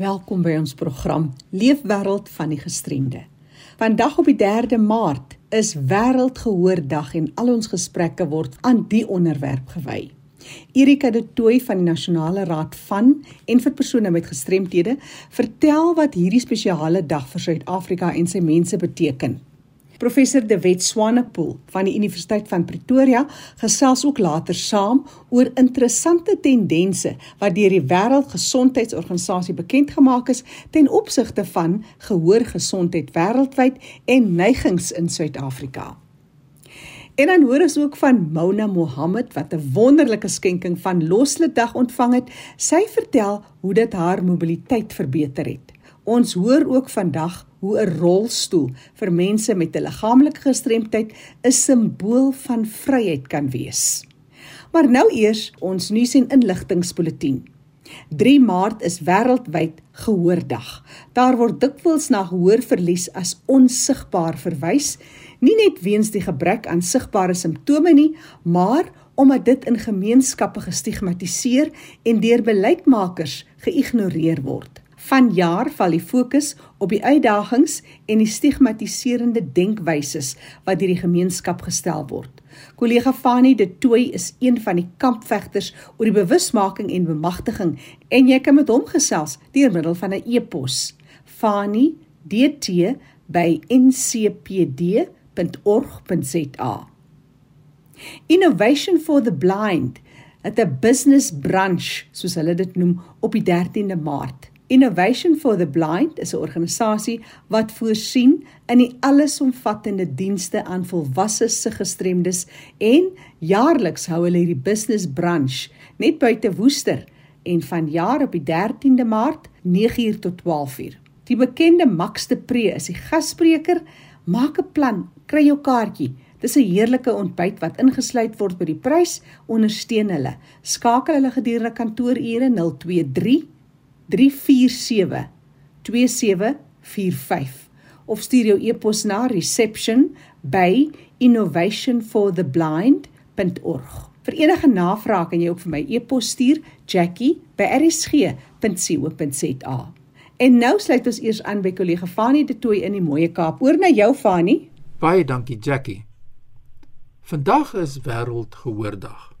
Welkom by ons program Leefwêreld van die Gestremde. Vandag op die 3de Maart is Wêreldgehoordag en al ons gesprekke word aan die onderwerp gewy. Erika de Tooy van die Nasionale Raad van en vir persone met gestremthede vertel wat hierdie spesiale dag vir Suid-Afrika en sy mense beteken. Professor De Wet Swanepoel van die Universiteit van Pretoria gesels ook later saam oor interessante tendense wat deur die Wêreldgesondheidsorganisasie bekend gemaak is ten opsigte van gehoorgesondheid wêreldwyd en neigings in Suid-Afrika. En dan hoor ons ook van Mona Mohammed wat 'n wonderlike skenking van Losledag ontvang het. Sy vertel hoe dit haar mobiliteit verbeter het. Ons hoor ook vandag hoe 'n rolstoel vir mense met 'n liggaamlike gestremdheid 'n simbool van vryheid kan wees. Maar nou eers ons nuus en inligtingspulsatie. 3 Maart is wêreldwyd gehoordag. Daar word dikwels na gehoorverlies as onsigbaar verwys, nie net weens die gebrek aan sigbare simptome nie, maar omdat dit in gemeenskappe gestigmatiseer en deur beleidsmakers geïgnoreer word. Vanjaar val die fokus op die uitdagings en die stigmatiserende denkwyses wat deur die gemeenskap gestel word. Kollega Fani de Tooi is een van die kampvegters oor die bewusmaking en bemagtiging en jy kan met hom gesels deur middel van 'n e-pos. Fani dt by ncpd.org.za. Innovation for the Blind at a business brunch soos hulle dit noem op die 13de Maart. Innovation for the Blind is 'n organisasie wat voorsien in die allesomvattende dienste aan volwasses se gestremdes en jaarliks hou hulle hierdie business brunch net buite Woester en vanjaar op die 13de Maart 9uur tot 12uur. Die bekende Max de Pre is die gasspreker. Maak 'n plan, kry jou kaartjie. Dis 'n heerlike ontbyt wat ingesluit word by die prys. Ondersteun hulle. Skakel hulle gedurende kantoorure 023 347 2745 of stuur jou e-pos na reception@innovationfortheblind.org. Vir enige navrae kan jy ook vir my e-pos stuur jackie@rsg.co.za. En nou sluit ons eers aan by kollega Fanie de Tooy in die Mooie Kaap. Oor na jou Fanie. Baie dankie Jackie. Vandag is wêreldgehoordag.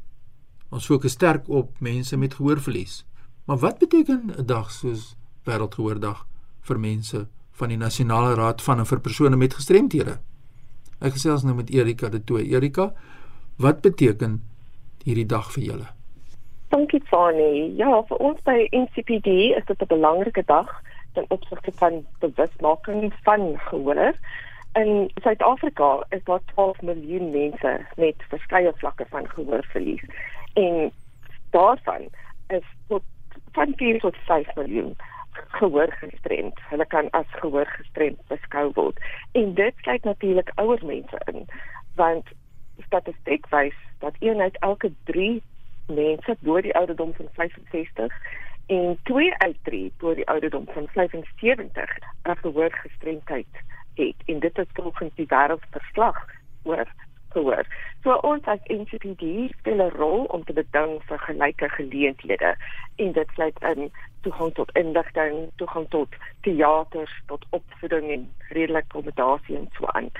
Ons fokus sterk op mense met gehoorverlies. Maar wat beteken 'n dag soos Wêreldgehoordag vir mense van die Nasionale Raad van en vir persone met gestremthede? Ek gesels nou met Erika de Tooy. Erika, wat beteken hierdie dag vir julle? Dankie Fani. Ja, vir ons by NCPD is dit 'n belangrike dag ten opsigte van bewusmaking van gehoor. In Suid-Afrika is daar 12 miljoen mense met verskeie vlakke van gehoorverlies en daarvan is tot van 4 tot 5 miljoen gehoor gestremd. Hulle kan as gehoor gestremd beskou word. En dit kyk natuurlik ouer mense in want statistiek wys dat een uit elke 3 mense bo die ouderdom van 65 en 2 uit 3 bo die ouderdom van 75 'n gehoor gestremdheid het. En dit is volgens die wêreldverslag oor gehoor. So ons as NCPD speel 'n rol om te beding vir gelyke geleenthede en dit sluit in toegang tot inligting, toegang tot teaters, tot opvoeding en redelike akkommodasie en so aan.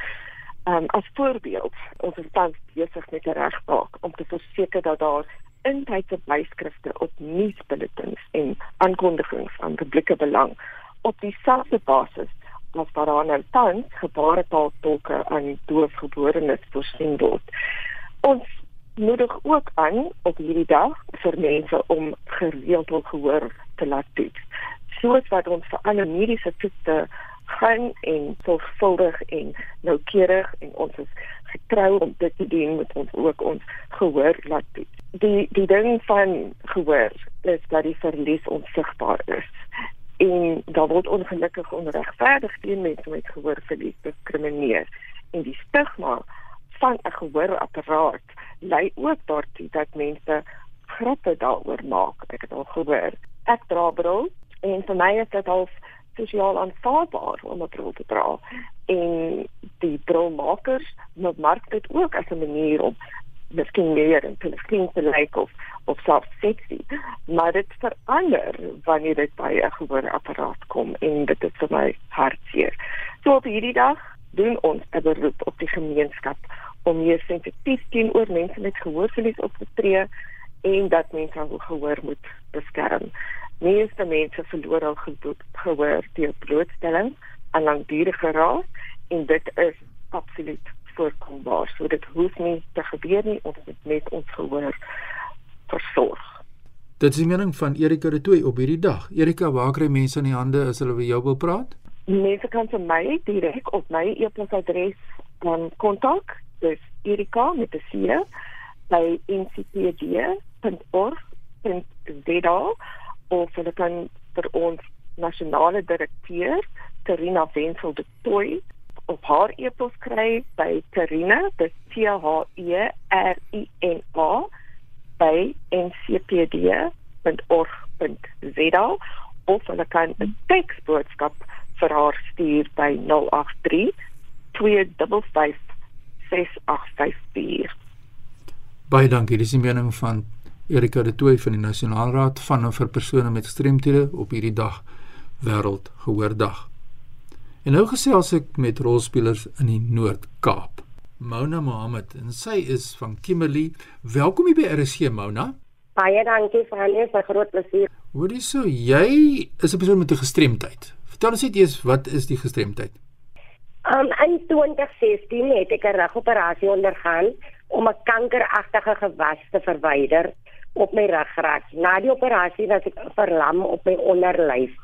Um, as voorbeeld, ons is tans besig met 'n regstaak om te verseker dat daar intydse byskrifte op nuusbulletins en aankondigings van publieke belang op dieselfde basis as wat daar nou tans gebaretaal tolke aan doofgeborenes voorsien word. Ons nodig ook aan op hierdie dag vir mense om gereeld hul gehoor te laat toets. Soos wat ons vir alle mediese toetse gaan en sorgvuldig en noukeurig en ons is getrou om dit te doen met ons ook ons gehoor laat toets. Die die ding van gehoor is dat die verlies onsigbaar is en daar word ongelukkig onregverdig teen mense met gehoorverlies diskrimineer. En die stigma van 'n gehoorapparaat lei ook daartoe dat mense grappe daaroor maak ek het al gehoor. Ek dra bril en vir my is dit al sosiaal aanvaarbaar om 'n bril te dra. En die brilmakers maak dit ook as 'n manier om miskien meer in te lyk of of self sexy maar dit verander wanneer dit by 'n gehoorapparaat kom en dit is vir my hartseer. So op hierdie dag doen ons 'n beroep op die gemeenskap om meer sensitief teenoor mense met gehoorverlies op te tree en dat mense hul gehoor moet beskerm. Meeste mense verloor al gehoor deur blootstelling aan langdurige raas en dit is absoluut voorkombaar. So dit hoef nie te gebeur nie, ons moet net ons gehoor versorg. Dit is die mening van Erika de Tooy op hierdie dag. Erika, waar kry mense in die hande as hulle by jou wil praat? Mense kan vir my direk op my e-posadres um, kontak. Dis Erika met 'n C by ncpd.org.za of hulle kan vir ons nasionale direkteur Terina Wenzel de Tooy op haar e-pos kry by Terina, dis T H E R I N A by ncpd.org.za of hulle kan 'n teksboodskap vir haar stuur by 083 255 6854. Baie dankie. Dis die mening van Erika de Tooy van die Nasionaalraad van vir persone met gestremthede op hierdie dag wêreld gehoordag. En nou gesels ek met rolspelers in die Noord-Kaap. Mona Mohammed en sy is van Kimberley. Welkom hier by RSG Mona. Baie dankie vir al die groot plesier. Hoorie so, jy is 'n persoon met 'n gestremdheid. Vertel ons net eers wat is die gestremdheid? Um, in 2016 het ek 'n rugoperasie ondergaan om 'n kankeragtige gewas te verwyder op my ruggraat. Na die operasie was ek verlam op my onderlyf.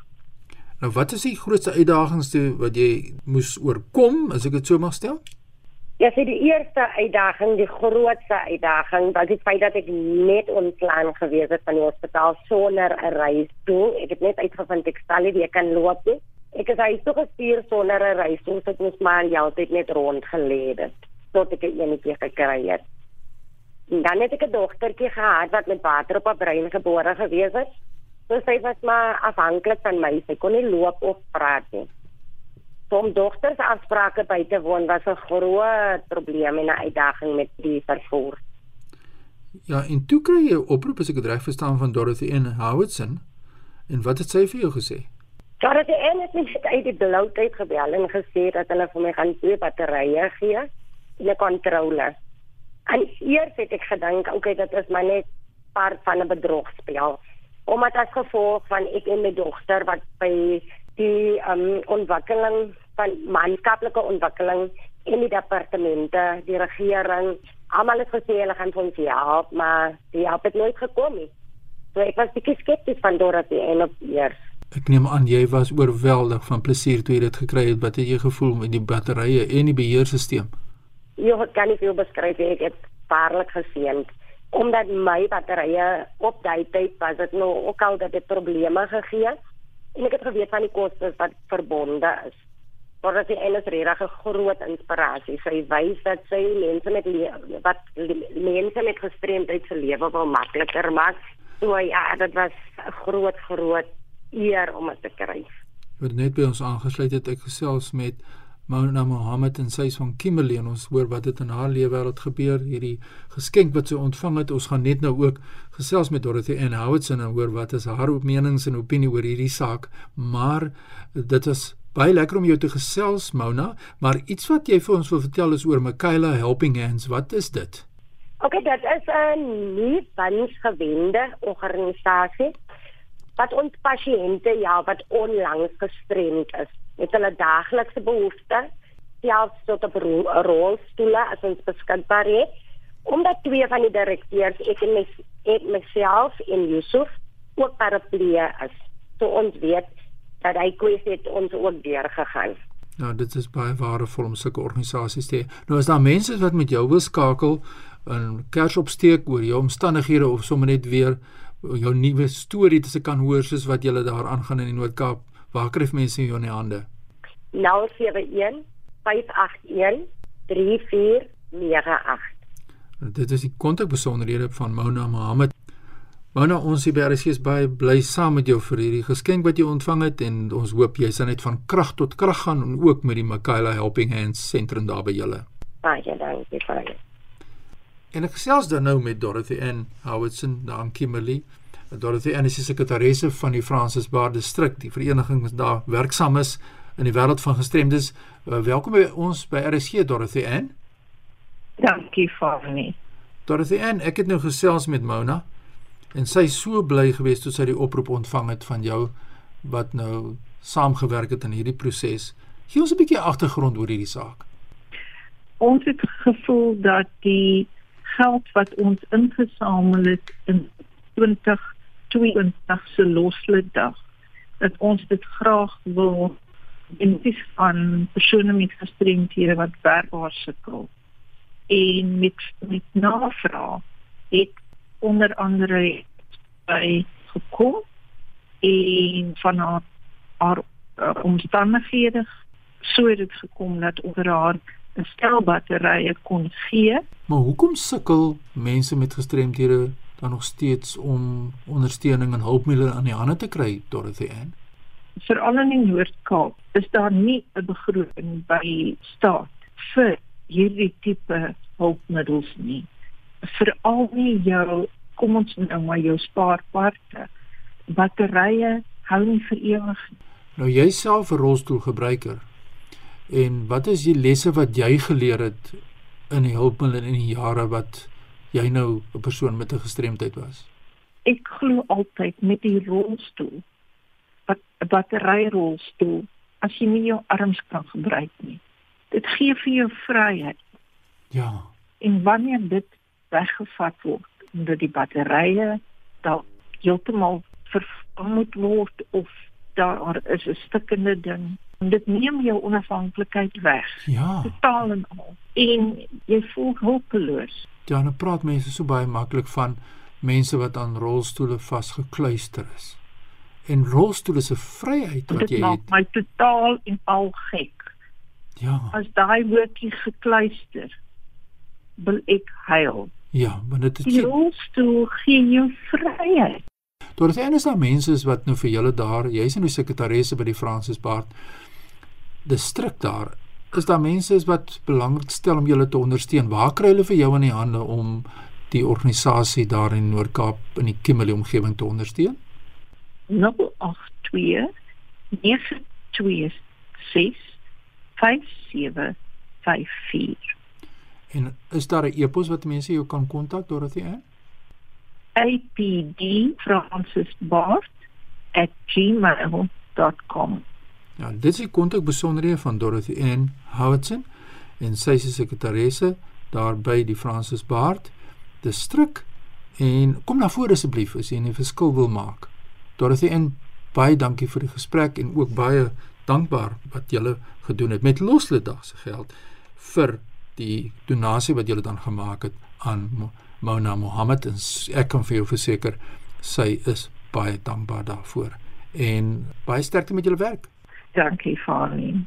Nou wat is die grootste uitdagings wat jy moes oorkom, as ek dit so mag stel? Ja, vir die eerste uitdaging, die grootste uitdaging, was die feit dat ek net ontslaan gewees het van die hospitaal sonder 'n reis toe. Ek het net uitgevind ek sal nie weer kan loop nie. Ek is hy so gestuur sonder 'n reis, so ek moes maar hele tyd net rondgeleef het tot ek eenetjie gekry het. En dan het ek 'n dogtertjie gehad wat met water op haar brein gebore gewees het. So sy was maar afhanklik van my. Sy kon nie loop of praat nie om dogters afsprake by te woon was 'n groot probleem en 'n uitdaging met die vervoer. Ja, en toe kry jy 'n oproep as ek dit reg verstaan van Dorothy N. Howardson. En wat het sy vir jou gesê? Dorothy N. het my uit die blou tyd gebel en gesê dat hulle vir my gaan twee batterye gee en 'n kontrole. En eers het ek gedink, okay, dit is maar net part van 'n bedrogspel. Omdat as gevolg van ek en my dogter wat by die um, ontwikkeling van maatskaplike ontwikkeling in die departemente, die regering, almal het gesê hulle gaan ons help, maar die help het nooit gekom nie. So ek was bietjie skepties van Dorothy en op eers. Ek neem aan jy was oorweldig van plesier toe jy dit gekry het. Wat het jy gevoel met die batterye en die beheerstelsel? Ja, ek kan nie veel beskryf nie. Ek het waarlik geseën omdat my batterye op daai tyd was dit nou ook al dat dit probleme gegee en ek het geweet van die kostes wat verbonde is. Maar dit is eintlik regtig 'n groot inspirasie. Sy wys dat sy mense met wat mense met gestremdheid se lewe wil makliker maak. So ja, dit was 'n groot groot eer om dit te kry. Wat net by ons aangesluit het ek gesels met Mona Mohammed en sy van Kimberley en ons hoor wat dit in haar lewe wêreld gebeur hierdie geskenk wat sy ontvang het. Ons gaan net nou ook gesels met Dorothy en Howardson en hoor wat is haar opmenings en opinie oor hierdie saak. Maar dit is baie lekker om jou te gesels Mona maar iets wat jy vir ons wil vertel is oor Michaela Helping Hands. Wat is dit? Ok dit is 'n nuwe bansgewende organisasie wat ons pasiënte ja wat onlangs gestremd is met hulle daaglikse behoeftes selfs tot op rolstoele as ons beskikbaar het omdat twee van die direkteurs ek en my ek myself en Yusuf ook paraplee is so ons weet dat hy kwessie het ons ook deurgegaan Nou dit is baie waardevol om sulke organisasies te hê. Nou as daar mense is wat met jou wil skakel en kers opsteek oor jou omstandighede of sommer net weer jou nuwe storie te se kan hoor soos wat julle daar aangaan in die Noord-Kaap. Waar kry mense jou in die hande? 071 581 3498. Dit is die kontakbesonderhede van Mona Mohammed. Mona, ons hier by RC is baie bly saam met jou vir hierdie geskenk wat jy ontvang het en ons hoop jy sal net van krag tot krag gaan en ook met die Michaela Helping Hands sentrum daar by julle. Baie dankie vir dit. En ek gesels dan nou met Dorothy Ann Howardson, daar Kimberley. Dorothy Ann is die sekretaresse van die Francis Baard distrik, die vereniging wat daar werksaam is in die wêreld van gestremdes. Uh, welkom by ons by RSG Dorothy Ann. Dankie Fani. Dorothy Ann, ek het nou gesels met Mona en sy is so bly geweest toe sy die oproep ontvang het van jou wat nou saamgewerk het in hierdie proses. Gee ons 'n bietjie agtergrond oor hierdie saak. Ons het gevoel dat die geld wat ons ingesamel het in 2022 se loslede dat ons dit graag wil in dis van persone met gestremdhede wat werkbaar sukkel en met met navraag het onder andere by gekom en van haar, haar uh, omstandighede so het dit gekom dat oor haar 'n stel batterye kon gee. Maar hoekom sukkel mense met gestremdhede dan nog steeds om ondersteuning en hulpmiddels aan die hande te kry, Dorothy Ann? Veral in die Noord-Kaap is daar nie 'n begroting by staat vir hierdie tipe hulpmiddels nie. Veral nie jou kom ons nou maar jou spaarparte. Batterye hou nie vir ewig nie. Nou jy self 'n rolstoelgebruiker. En wat is die lesse wat jy geleer het in die hulpmiddel in die jare wat jy nou 'n persoon met 'n gestremdheid was? Ek glo altyd met die rolstoel. Wat 'n batteryrolstoel as jy nie jou arms kan gebruik nie. Dit gee vir jou vryheid. Ja. En wanneer dit weggevat word omdat die batterye dalk heeltemal vervang moet word of daar is 'n stikkende ding dit neem jou onafhanklikheid weg. Ja. Totaal en al. En jy voel hopeloos. Ja, nou praat mense so baie maklik van mense wat aan rolstoele vasgekluister is. En rolstoele is 'n vryheid wat dit jy het. My totaal en al gek. Ja. As daai woordjie gekluister wil ek huil. Ja, want dit is die rolstoel gee jou vryheid. Daar is eers daar mense wat nou vir julle daar, jy's in die sekretaresse by die Francis Baard distrik daar is daar mense wat belangrik stel om julle te ondersteun. Waar kry hulle vir jou in die hande om die organisasie daar in Noord-Kaap in die Kimberley omgewing te ondersteun? 082 926 5754 En is daar 'n e-pos wat mense jou kan kontak Dorothy aan? apdfrancisbart@gmail.com. Ja, dit is die kontak besonderhede van Dorothy Ann Howardson en sy is sekretaresse daar by die Francis Bart distrik en kom na vore asseblief as jy 'n verskil wil maak. Dorothy Ann, baie dankie vir die gesprek en ook baie dankbaar wat julle gedoen het met Losledag se geld vir die donasie wat julle dan gemaak het aan Mona Mohammed en ek kan vir jou verseker sy is baie dankbaar daarvoor en baie sterkte met julle werk. Dankie Farley.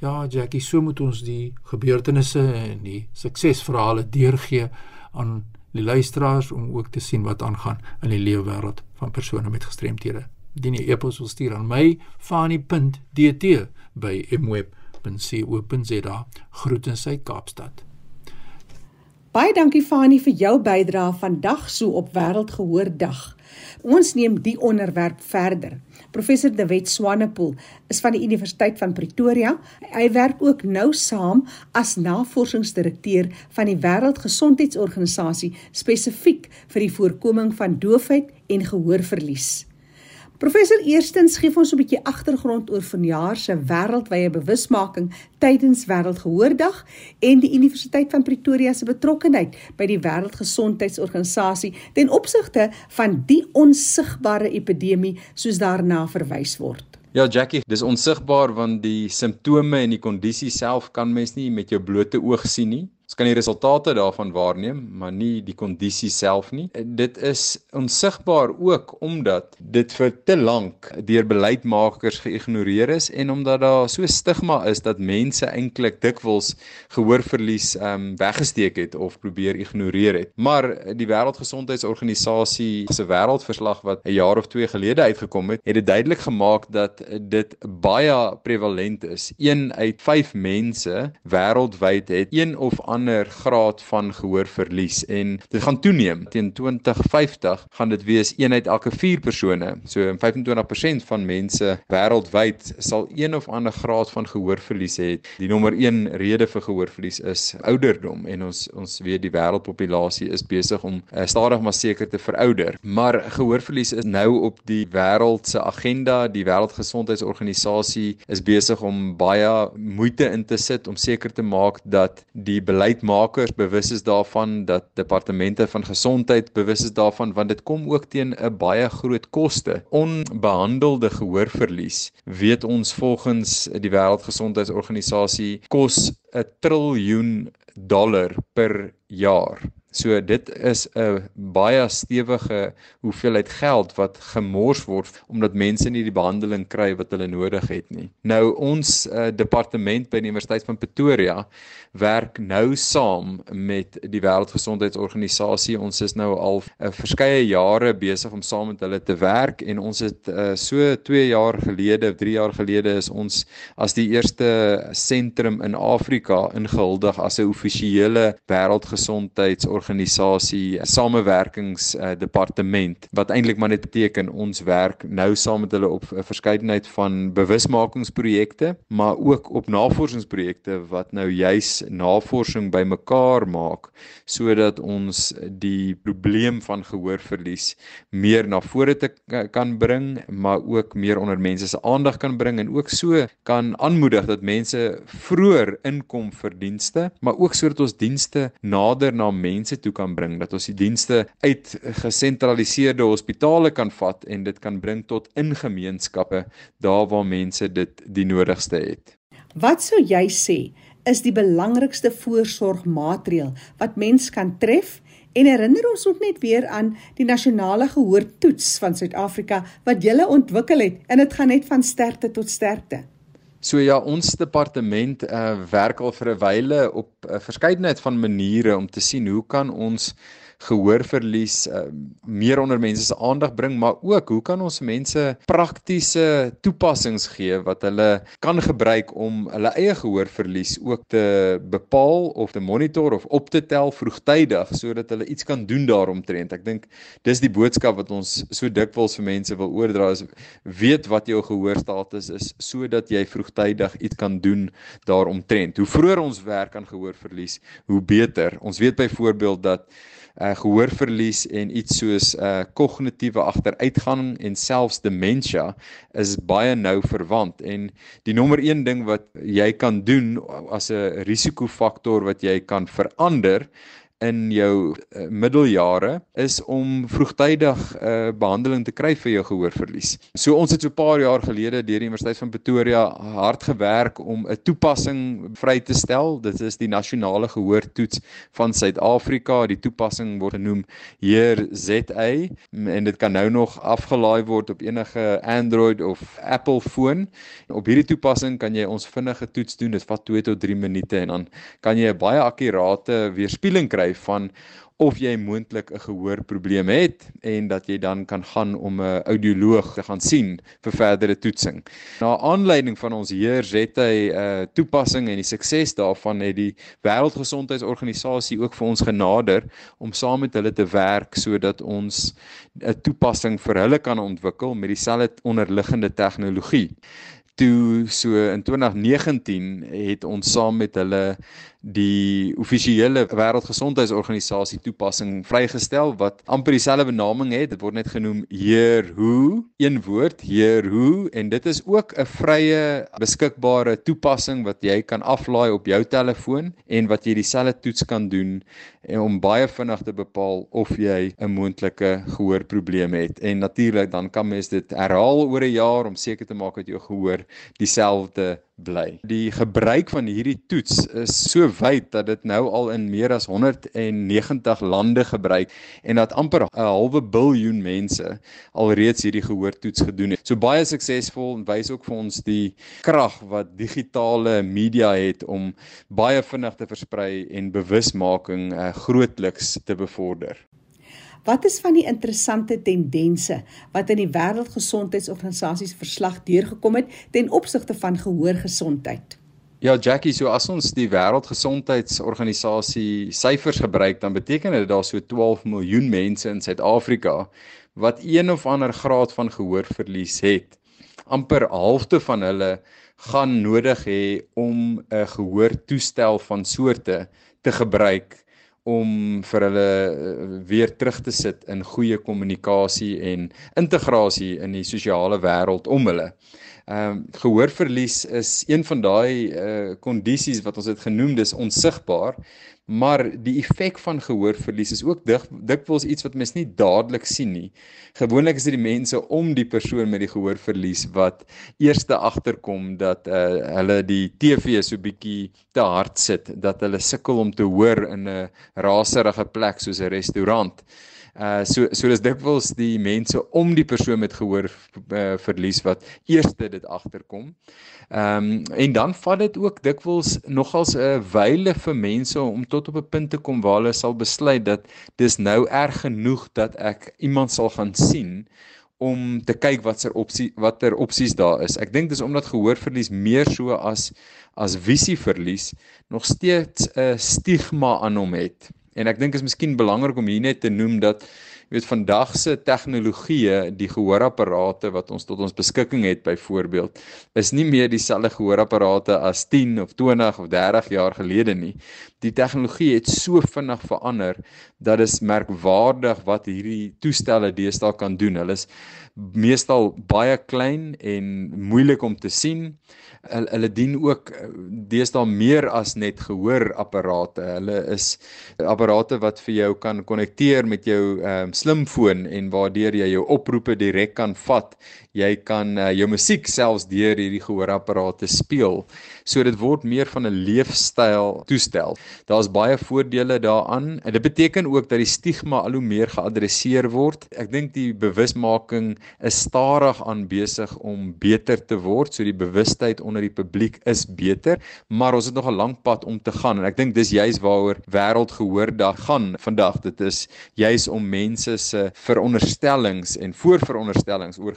Ja, Jackie, so moet ons die gebeurtenisse en die suksesverhale deurgee aan die luisteraars om ook te sien wat aangaan in die lewe wêreld van persone met gestremthede. Indien jy e-pos wil stuur aan my, fani.dt by mweb.co.za. Groete in sy Kaapstad. Baie dankie Fani vir jou bydrae vandag so op Wêreldgehoordag. Ons neem die onderwerp verder. Professor De Wet Swanepoel is van die Universiteit van Pretoria. Hy werk ook nou saam as navorsingsdirekteur van die Wêreldgesondheidsorganisasie spesifiek vir die voorkoming van doofheid en gehoorverlies. Professor Eerstens gee ons 'n bietjie agtergrond oor vanjaar se wêreldwye bewusmaking tydens Wêreldgehoordag en die Universiteit van Pretoria se betrokkeheid by die Wêreldgesondheidsorganisasie ten opsigte van die onsigbare epidemie soos daarna verwys word. Ja Jackie, dis onsigbaar want die simptome en die kondisie self kan mens nie met jou blote oog sien nie. Ons kan die resultate daarvan waarneem, maar nie die kondisie self nie. Dit is onsigbaar ook omdat dit vir te lank deur beleidsmakers geïgnoreer is en omdat daar so stigma is dat mense eintlik dikwels gehoorverlies ehm um, weggesteek het of probeer ignoreer het. Maar die Wêreldgesondheidsorganisasie se wêreldverslag wat 'n jaar of 2 gelede uitgekom het, het dit duidelik gemaak dat dit baie prevalent is. 1 uit 5 mense wêreldwyd het een of ander ander graad van gehoorverlies en dit gaan toeneem. Teen 2050 gaan dit wees een uit elke 4 persone. So 25% van mense wêreldwyd sal een of ander graad van gehoorverlies hê. Die nommer 1 rede vir gehoorverlies is ouderdom en ons ons weet die wêreldpopulasie is besig om uh, stadig maar seker te verouder. Maar gehoorverlies is nou op die wêreld se agenda. Die Wêreldgesondheidsorganisasie is besig om baie moeite in te sit om seker te maak dat die beleidsmakers bewus is daarvan dat departemente van gesondheid bewus is daarvan want dit kom ook teen 'n baie groot koste. Onbehandelde gehoorverlies weet ons volgens die Wêreldgesondheidsorganisasie kos 'n triljoen dollar per jaar. So dit is 'n baie stewige hoeveelheid geld wat gemors word omdat mense nie die behandeling kry wat hulle nodig het nie. Nou ons uh, departement by die Universiteit van Pretoria werk nou saam met die Wêreldgesondheidsorganisasie. Ons is nou al uh, verskeie jare besig om saam met hulle te werk en ons het uh, so 2 jaar gelede, 3 jaar gelede is ons as die eerste sentrum in Afrika ingehuldig as 'n offisiële wêreldgesondheidsorganisasie organisasie samewerkings uh, departement wat eintlik maar net beteken ons werk nou saam met hulle op 'n verskeidenheid van bewusmakingsprojekte maar ook op navorsingsprojekte wat nou juis navorsing bymekaar maak sodat ons die probleem van gehoorverlies meer na vore te kan bring maar ook meer onder mense se aandag kan bring en ook so kan aanmoedig dat mense vroeër inkom vir dienste maar ook sodat ons dienste nader na mense mense toe kan bring dat ons die dienste uit gesentraliseerde hospitale kan vat en dit kan bring tot in gemeenskappe daar waar mense dit die nodigste het. Wat sou jy sê is die belangrikste voorsorgmaatreël wat mens kan tref? En herinner ons ook net weer aan die nasionale gehoortoets van Suid-Afrika wat jy ontwikkel het en dit gaan net van sterkte tot sterkte. So ja, ons departement uh, werk al vir 'n wyle op 'n uh, verskeidenheid van maniere om te sien hoe kan ons gehoorverlies uh, meer onder mense se aandag bring, maar ook hoe kan ons mense praktiese toepassings gee wat hulle kan gebruik om hulle eie gehoorverlies ook te bepaal of te monitor of op te tel vroegtydig sodat hulle iets kan doen daaromtrent. Ek dink dis die boodskap wat ons so dikwels vir mense wil oordra is weet wat jou gehoorstatus is sodat jy vroegtydig iets kan doen daaromtrent. Hoe vroeër ons werk aan gehoorverlies, hoe beter. Ons weet byvoorbeeld dat uh, gehoorverlies en iets soos 'n uh, kognitiewe agteruitgang en selfs demensie is baie nou verwant. En die nommer 1 ding wat jy kan doen as 'n risikofaktor wat jy kan verander in jou uh, middeljare is om vroegtydig 'n uh, behandeling te kry vir jou gehoorverlies. So ons het so 'n paar jaar gelede deur die Universiteit van Pretoria hard gewerk om 'n toepassing vry te stel. Dit is die nasionale gehoortoets van Suid-Afrika. Die toepassing word genoem Heer ZA en dit kan nou nog afgelaai word op enige Android of Apple foon. Op hierdie toepassing kan jy ons vinnige toets doen. Dit vat 2 tot 3 minute en dan kan jy 'n baie akkurate weerspieëling kry kry van of jy moontlik 'n gehoorprobleem het en dat jy dan kan gaan om 'n audioloog te gaan sien vir verdere toetsing. Na aanleiding van ons Heer Zette 'n uh, toepassing en die sukses daarvan het die Wêreldgesondheidsorganisasie ook vir ons genader om saam met hulle te werk sodat ons 'n toepassing vir hulle kan ontwikkel met dieselfde onderliggende tegnologie toe so in 2019 het ons saam met hulle die offisiële wêreldgesondheidsorganisasie toepassing vrygestel wat amper dieselfde benaming het. Dit word net genoem Heer Who een woord Heer Who en dit is ook 'n vrye beskikbare toepassing wat jy kan aflaai op jou telefoon en wat jy dieselfde toets kan doen en om baie vinnig te bepaal of jy 'n moontlike gehoorprobleem het. En natuurlik dan kan mens dit herhaal oor 'n jaar om seker te maak dat jou gehoor dieselfde bly. Die gebruik van hierdie toets is so wyd dat dit nou al in meer as 190 lande gebruik en dat amper 'n halwe biljoen mense alreeds hierdie gehoortoets gedoen het. So baie suksesvol en wys ook vir ons die krag wat digitale media het om baie vinnig te versprei en bewusmaking uh, grootliks te bevorder. Wat is van die interessante tendense wat in die Wêreldgesondheidsorganisasie se verslag deurgekom het ten opsigte van gehoorgesondheid? Ja Jackie, so as ons die Wêreldgesondheidsorganisasie syfers gebruik, dan beteken dit daar so 12 miljoen mense in Suid-Afrika wat een of ander graad van gehoorverlies het. amper halfte van hulle gaan nodig hê om 'n gehoortoestel van soorte te gebruik om vir hulle eh, weer terug te sit in goeie kommunikasie en integrasie in die sosiale wêreld om hulle. Ehm um, gehoorverlies is een van daai uh kondisies wat ons het genoem dis onsigbaar, maar die effek van gehoorverlies is ook dik dikwels iets wat mens nie dadelik sien nie. Gewoonlik is dit die mense om die persoon met die gehoorverlies wat eerste agterkom dat uh hulle die TV so bietjie te hard sit, dat hulle sukkel om te hoor in 'n raserige plek soos 'n restaurant. Uh so so dis dikwels die mense om die persoon met gehoor uh, verlies wat eerste dit agterkom. Ehm um, en dan vat dit ook dikwels nogals 'n uh, wyle vir mense om tot op 'n punt te kom waar hulle sal besluit dat dis nou erg genoeg dat ek iemand sal gaan sien om te kyk watser opsie watter opsies daar is. Ek dink dis omdat gehoorverlies meer so as as visieverlies nog steeds 'n stigma aan hom het. En ek dink is miskien belangrik om hier net te noem dat jy weet vandag se tegnologie, die gehoorapparate wat ons tot ons beskikking het byvoorbeeld, is nie meer dieselfde gehoorapparate as 10 of 20 of 30 jaar gelede nie. Die tegnologie het so vinnig verander dat dit merkwaardig wat hierdie toestelle deesdae kan doen. Hulle is meestal baie klein en moeilik om te sien hulle, hulle dien ook eh, deesdae meer as net gehoorapparate. Hulle is apparate wat vir jou kan konnekteer met jou ehm um, slimfoon en waardeur jy jou oproepe direk kan vat. Jy kan uh, jou musiek selfs deur hierdie gehoorapparate speel. So dit word meer van 'n leefstyl toestel. Daar's baie voordele daaraan. En dit beteken ook dat die stigma al hoe meer geadresseer word. Ek dink die bewusmaking is stadig aan besig om beter te word. So die bewustheid onder die publiek is beter, maar ons het nog 'n lang pad om te gaan en ek dink dis juis waaroor wêreldgehoordag gaan vandag. Dit is juis om mense se veronderstellings en voorveronderstellings oor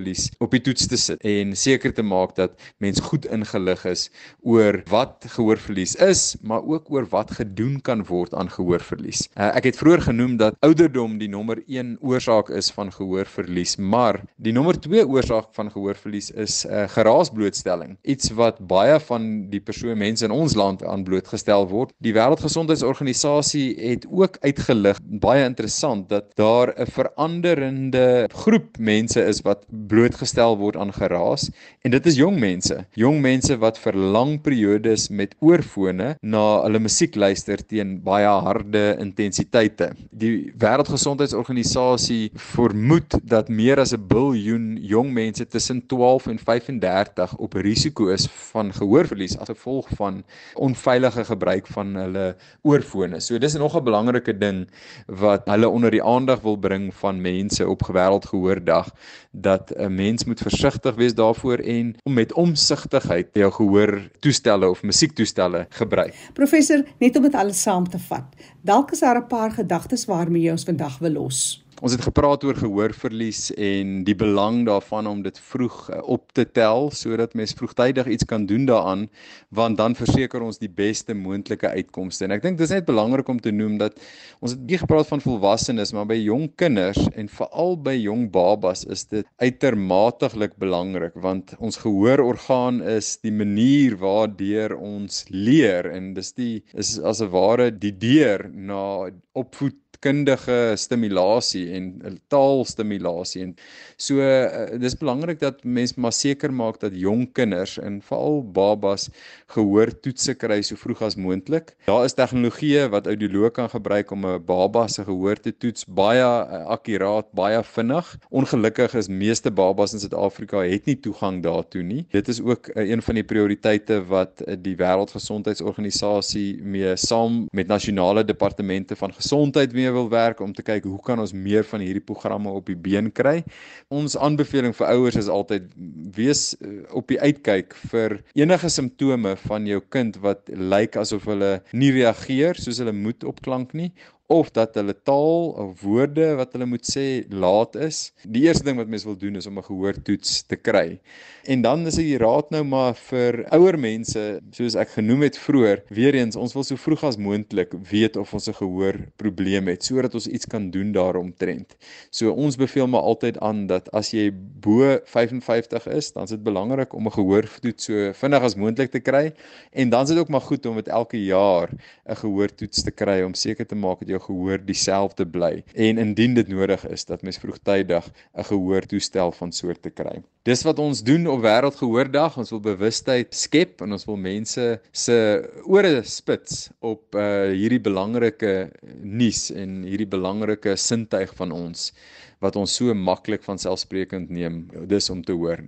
gehoorverlies op die toets te sit en seker te maak dat mens goed ingelig is oor wat gehoorverlies is, maar ook oor wat gedoen kan word aan gehoorverlies. Uh, ek het vroeër genoem dat ouderdom die nommer 1 oorsaak is van gehoorverlies, maar die nommer 2 oorsaak van gehoorverlies is uh, geraasblootstelling iets wat baie van die persone mense in ons land aan blootgestel word. Die Wêreldgesondheidsorganisasie het ook uitgelig, baie interessant, dat daar 'n veranderende groep mense is wat blootgestel word aan geraas en dit is jong mense. Jong mense wat vir lang periodes met oorfone na hulle musiek luister teen baie harde intensiteite. Die Wêreldgesondheidsorganisasie vermoed dat meer as 'n biljoen jong mense tussen 12 en 35 op risiko is van gehoorverlies as gevolg van onveilige gebruik van hulle oorfone. So dis nog 'n belangrike ding wat hulle onder die aandag wil bring van mense op Wêreldgehoordag dat 'n mens moet versigtig wees daarvoor en om met omsigtigheid jou gehoor toestelle of musiektoestelle gebruik. Professor, net om dit alles saam te vat. Dalk is daar 'n paar gedagtes waarmee jy ons vandag wil los. Ons het gepraat oor gehoorverlies en die belang daarvan om dit vroeg eh, op te tel sodat mens vroegtydig iets kan doen daaraan want dan verseker ons die beste moontlike uitkomste. En ek dink dis net belangrik om te noem dat ons het baie gepraat van volwassenes, maar by jong kinders en veral by jong babas is dit uitermatiglik belangrik want ons gehoororgaan is die manier waardeur ons leer en dis die is as 'n ware die deur na opvoed kundige stimulasie en taalstimulasie en so uh, dis belangrik dat mense maar seker maak dat jong kinders en veral babas gehoor toetse kry so vroeg as moontlik. Daar is tegnologieë wat audioloog kan gebruik om 'n baba se gehoor te toets baie uh, akkuraat, baie vinnig. Ongelukkig is meeste babas in Suid-Afrika het nie toegang daartoe nie. Dit is ook uh, een van die prioriteite wat uh, die Wêreldgesondheidsorganisasie mee saam met nasionale departemente van gesondheid mee wil werk om te kyk hoe kan ons meer van hierdie programme op die been kry. Ons aanbeveling vir ouers is altyd wees uh, op die uitkyk vir enige simptome van jou kind wat lyk asof hulle nie reageer soos hulle moet op klank nie of dat hulle taal of woorde wat hulle moet sê laat is. Die eerste ding wat mens wil doen is om 'n gehoortoets te kry. En dan is die raad nou maar vir ouer mense, soos ek genoem het vroeër, weer eens ons wil so vroeg as moontlik weet of ons 'n gehoorprobleem het sodat ons iets kan doen daaromtrent. So ons beveel maar altyd aan dat as jy bo 55 is, dan is dit belangrik om 'n gehoortoets so vinnig as moontlik te kry en dan is dit ook maar goed om met elke jaar 'n gehoortoets te kry om seker te maak dat jou gehoor dieselfde bly en indien dit nodig is dat mens vroegtydig 'n gehoortoestel van soort te kry. Dis wat ons doen op wêreldgehoordag. Ons wil bewustheid skep en ons wil mense se ore spits op uh hierdie belangrike nuus en hierdie belangrike sintuig van ons wat ons so maklik van selfsprekend neem. Dis om te hoor.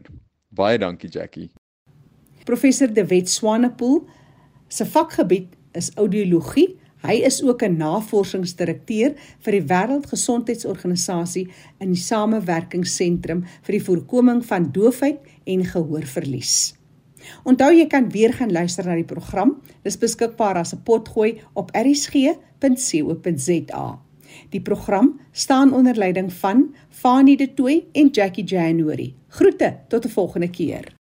Baie dankie Jackie. Professor De Wet Swanepoel se vakgebied is audiologie Hy is ook 'n navorsingsdirekteur vir die Wêreldgesondheidsorganisasie in die Samewerkingsentrum vir die voorkoming van doofheid en gehoorverlies. Onthou jy kan weer gaan luister na die program. Dis beskikbaar as 'n potgooi op erisg.co.za. Die program staan onder leiding van Fanie De Tooy en Jackie January. Groete tot 'n volgende keer.